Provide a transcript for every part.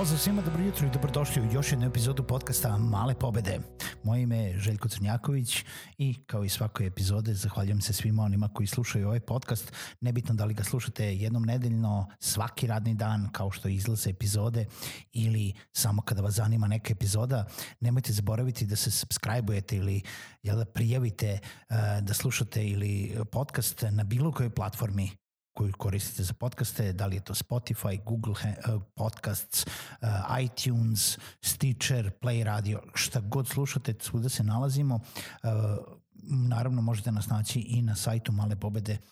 Pozdrav svima, dobro jutro i dobrodošli u još jednu epizodu podcasta Male pobede. Moje ime je Željko Crnjaković i kao i svakoj epizode zahvaljujem se svima onima koji slušaju ovaj podcast. Nebitno da li ga slušate jednom nedeljno, svaki radni dan kao što izlaze epizode ili samo kada vas zanima neka epizoda, nemojte zaboraviti da se subscribe-ujete ili jel, da prijavite uh, da slušate ili podcast na bilo kojoj platformi koju koristite za podcaste, da li je to Spotify, Google uh, Podcasts, uh, iTunes, Stitcher, Play Radio, šta god slušate, svuda se nalazimo. Uh, naravno možete nas naći i na sajtu malepobede.rs.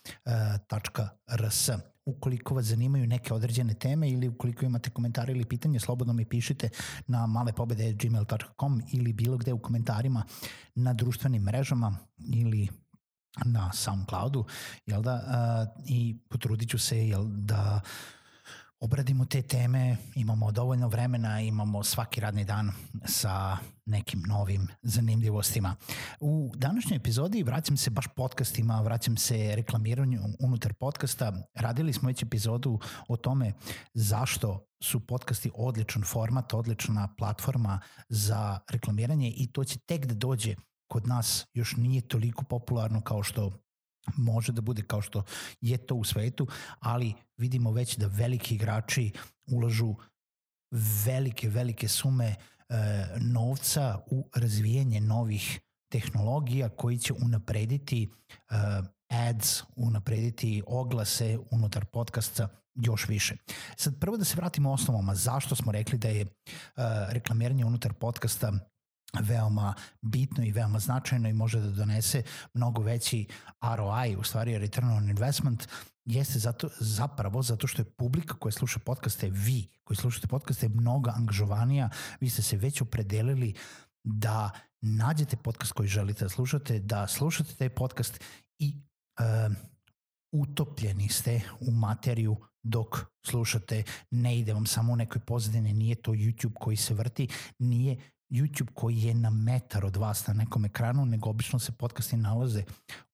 Ukoliko vas zanimaju neke određene teme ili ukoliko imate komentare ili pitanje, slobodno mi pišite na malepobede.gmail.com ili bilo gde u komentarima na društvenim mrežama ili na SoundCloudu, jel da, uh, i potrudit ću se, jel da obradimo te teme, imamo dovoljno vremena, imamo svaki radni dan sa nekim novim zanimljivostima. U današnjoj epizodi vraćam se baš podcastima, vraćam se reklamiranju unutar podcasta. Radili smo već epizodu o tome zašto su podcasti odličan format, odlična platforma za reklamiranje i to će tek da dođe kod nas još nije toliko popularno kao što može da bude kao što je to u svetu, ali vidimo već da veliki igrači ulažu velike, velike sume e, novca u razvijanje novih tehnologija koji će unaprediti e, ads, unaprediti oglase unutar podcasta još više. Sad prvo da se vratimo osnovama zašto smo rekli da je uh, reklamiranje unutar podcasta veoma bitno i veoma značajno i može da donese mnogo veći ROI, u stvari return on investment, jeste zato, zapravo zato što je publika koja sluša podcaste, vi koji slušate podcaste, mnogo angažovanija, vi ste se već opredelili da nađete podcast koji želite da slušate, da slušate taj podcast i uh, utopljeni ste u materiju dok slušate, ne ide vam samo u nekoj pozadini, nije to YouTube koji se vrti, nije YouTube koji je na metar od vas na nekom ekranu, nego obično se podcasti nalaze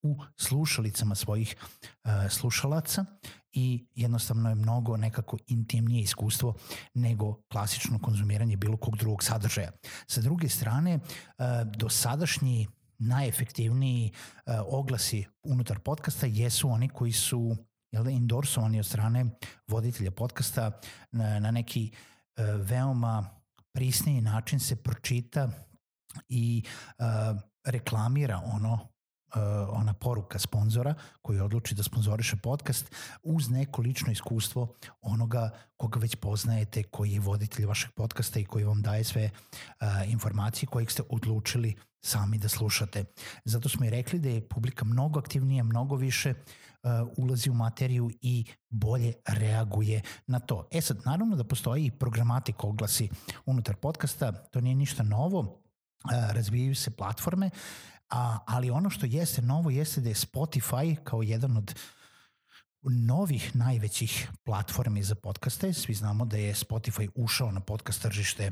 u slušalicama svojih uh, slušalaca i jednostavno je mnogo nekako intimnije iskustvo nego klasično konzumiranje bilo kog drugog sadržaja. Sa druge strane, uh, dosadašnji najefektivniji uh, oglasi unutar podcasta jesu oni koji su jel da, endorsovani od strane voditelja podcasta na, na neki uh, veoma prisniji način se pročita i uh, reklamira ono uh, ona poruka sponzora koji odluči da sponzoriše podcast uz neko lično iskustvo onoga koga već poznajete, koji je voditelj vašeg podcasta i koji vam daje sve uh, informacije kojih ste odlučili sami da slušate. Zato smo i rekli da je publika mnogo aktivnija, mnogo više ulazi u materiju i bolje reaguje na to. E sad, naravno da postoji i programatik oglasi unutar podcasta, to nije ništa novo, uh, razvijaju se platforme, a, ali ono što jeste novo jeste da je Spotify kao jedan od novih najvećih platformi za podcaste. Svi znamo da je Spotify ušao na podcast tržište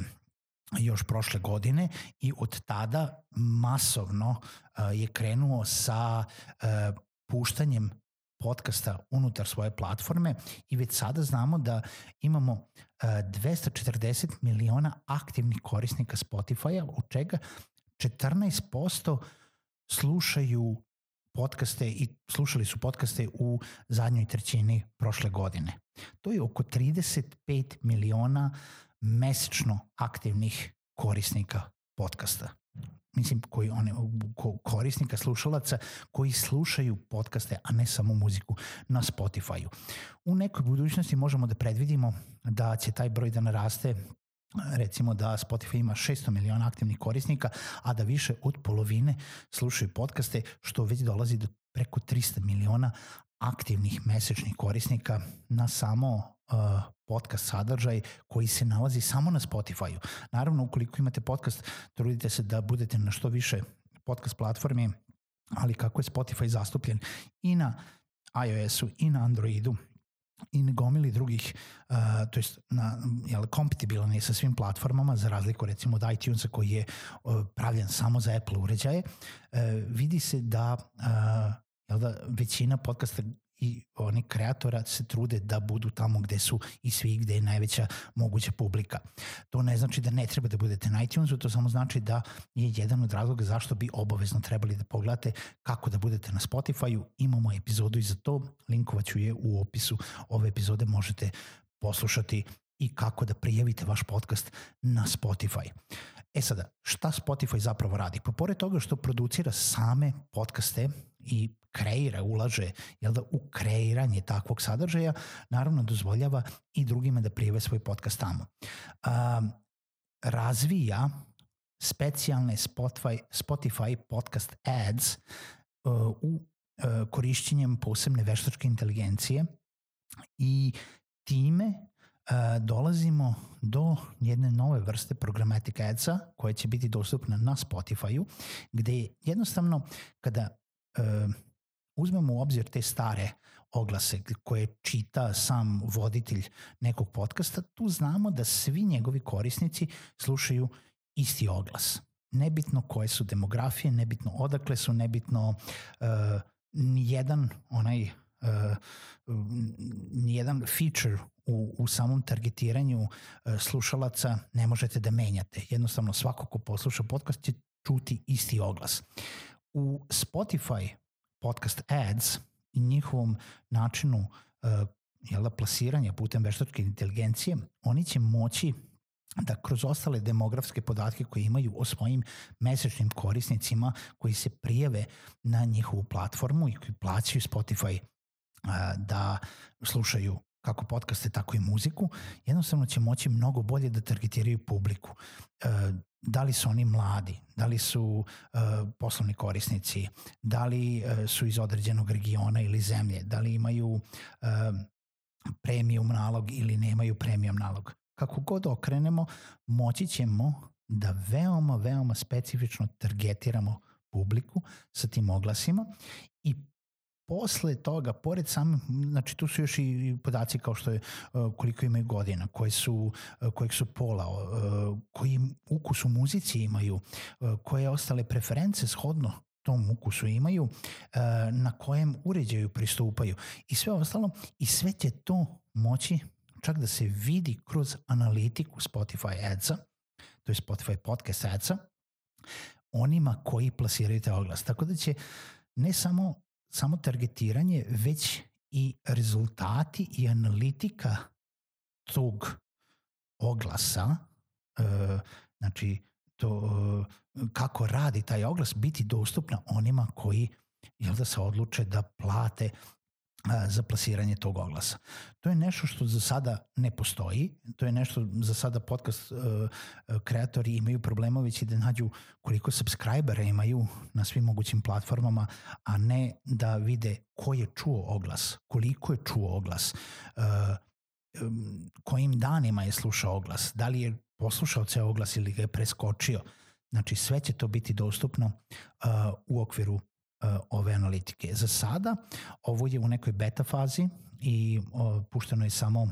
još prošle godine i od tada masovno uh, je krenuo sa puštanjem podcasta unutar svoje platforme i već sada znamo da imamo uh, 240 miliona aktivnih korisnika Spotify-a, od čega 14% slušaju podcaste i slušali su podcaste u zadnjoj trećini prošle godine. To je oko 35 miliona mesečno aktivnih korisnika podcasta. Mislim koji one ko, korisnika slušalaca koji slušaju podcaste a ne samo muziku na Spotify-u. U nekoj budućnosti možemo da predvidimo da će taj broj da naraste recimo da Spotify ima 600 miliona aktivnih korisnika, a da više od polovine slušaju podcaste, što već dolazi do preko 300 miliona aktivnih mesečnih korisnika na samo podcast sadržaj koji se nalazi samo na Spotify-u. Naravno, ukoliko imate podcast, trudite se da budete na što više podcast platformi, ali kako je Spotify zastupljen i na iOS-u i na Androidu i na gomili drugih, uh, to jest na, jel, kompatibilan je sa svim platformama, za razliku recimo od iTunesa koji je uh, pravljen samo za Apple uređaje, uh, vidi se da uh, jel da, većina podcasta i oni kreatora se trude da budu tamo gde su i svi gde je najveća moguća publika. To ne znači da ne treba da budete na iTunesu, to samo znači da je jedan od razloga zašto bi obavezno trebali da pogledate kako da budete na Spotify-u. Imamo epizodu i za to, linkovaću je u opisu ove epizode, možete poslušati i kako da prijavite vaš podcast na Spotify. E sada, šta Spotify zapravo radi? Pa pored toga što producira same podcaste i kreira, ulaže jel da, u kreiranje takvog sadržaja, naravno dozvoljava i drugima da prijeve svoj podcast tamo. Um, razvija specijalne Spotify, Spotify podcast ads uh, u uh, korišćenjem posebne veštačke inteligencije i time uh, dolazimo do jedne nove vrste programmatic adsa koja će biti dostupna na Spotify-u gde jednostavno kada uzmemo u obzir te stare oglase koje čita sam voditelj nekog podcasta, tu znamo da svi njegovi korisnici slušaju isti oglas. Nebitno koje su demografije, nebitno odakle su, nebitno uh, nijedan onaj uh, nijedan feature u, u samom targetiranju uh, slušalaca ne možete da menjate. Jednostavno svako ko posluša podcast će čuti isti oglas. U Spotify podcast ads i njihovom načinu uh, jela, plasiranja putem veštačke inteligencije, oni će moći da kroz ostale demografske podatke koje imaju o svojim mesečnim korisnicima koji se prijave na njihovu platformu i koji plaćaju Spotify uh, da slušaju kako podcaste, tako i muziku, jednostavno će moći mnogo bolje da targetiraju publiku. Da li su oni mladi, da li su uh, poslovni korisnici, da li uh, su iz određenog regiona ili zemlje, da li imaju uh, premium nalog ili nemaju premium nalog. Kako god okrenemo, moći ćemo da veoma, veoma specifično targetiramo publiku sa tim oglasima i posle toga, pored sam, znači tu su još i podaci kao što je uh, koliko imaju godina, koji su, uh, kojeg su pola, uh, koji ukus u muzici imaju, koje ostale preference shodno tom ukusu imaju, na kojem uređaju pristupaju i sve ostalo i sve će to moći čak da se vidi kroz analitiku Spotify Adsa, to je Spotify Podcast Adsa, onima koji plasiraju te oglas. Tako da će ne samo samo targetiranje, već i rezultati i analitika tog oglasa, e, znači to e, kako radi taj oglas biti dostupna onima koji jel da se odluče da plate za plasiranje tog oglasa. To je nešto što za sada ne postoji, to je nešto za sada podcast uh, kreatori imaju problema već i da nađu koliko subscribera imaju na svim mogućim platformama, a ne da vide ko je čuo oglas, koliko je čuo oglas, uh, um, kojim danima je slušao oglas, da li je poslušao ceo oglas ili ga je preskočio. Znači sve će to biti dostupno uh, u okviru ove analitike. Za sada ovo je u nekoj beta fazi i pušteno je samo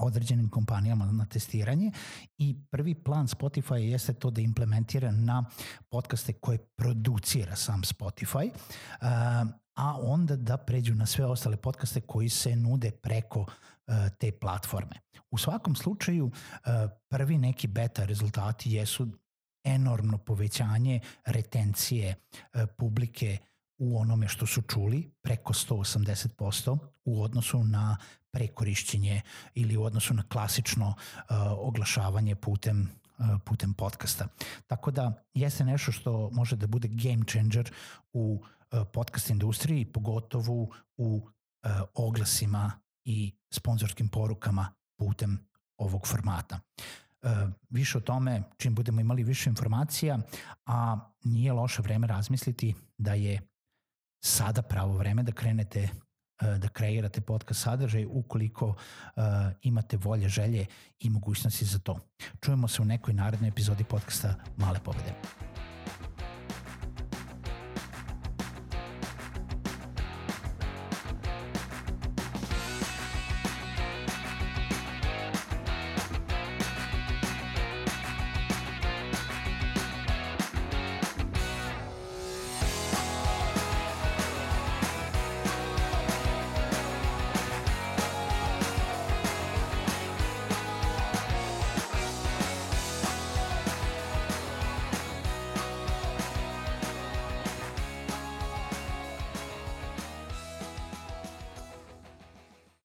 određenim kompanijama na testiranje i prvi plan Spotify jeste to da implementira na podcaste koje producira sam Spotify, uh, a onda da pređu na sve ostale podcaste koji se nude preko uh, te platforme. U svakom slučaju prvi neki beta rezultati jesu enormno povećanje retencije publike u onome što su čuli preko 180% u odnosu na prekorišćenje ili u odnosu na klasično uh, oglašavanje putem putem podcasta. Tako da jeste nešto što može da bude game changer u podcast industriji, pogotovo u oglasima i sponzorskim porukama putem ovog formata. Više o tome, čim budemo imali više informacija, a nije loše vreme razmisliti da je sada pravo vreme da krenete E, da kreirate podcast sadržaj ukoliko uh, imate volje, želje i mogućnosti za to. Čujemo se u nekoj narednoj epizodi podcasta Male pobede.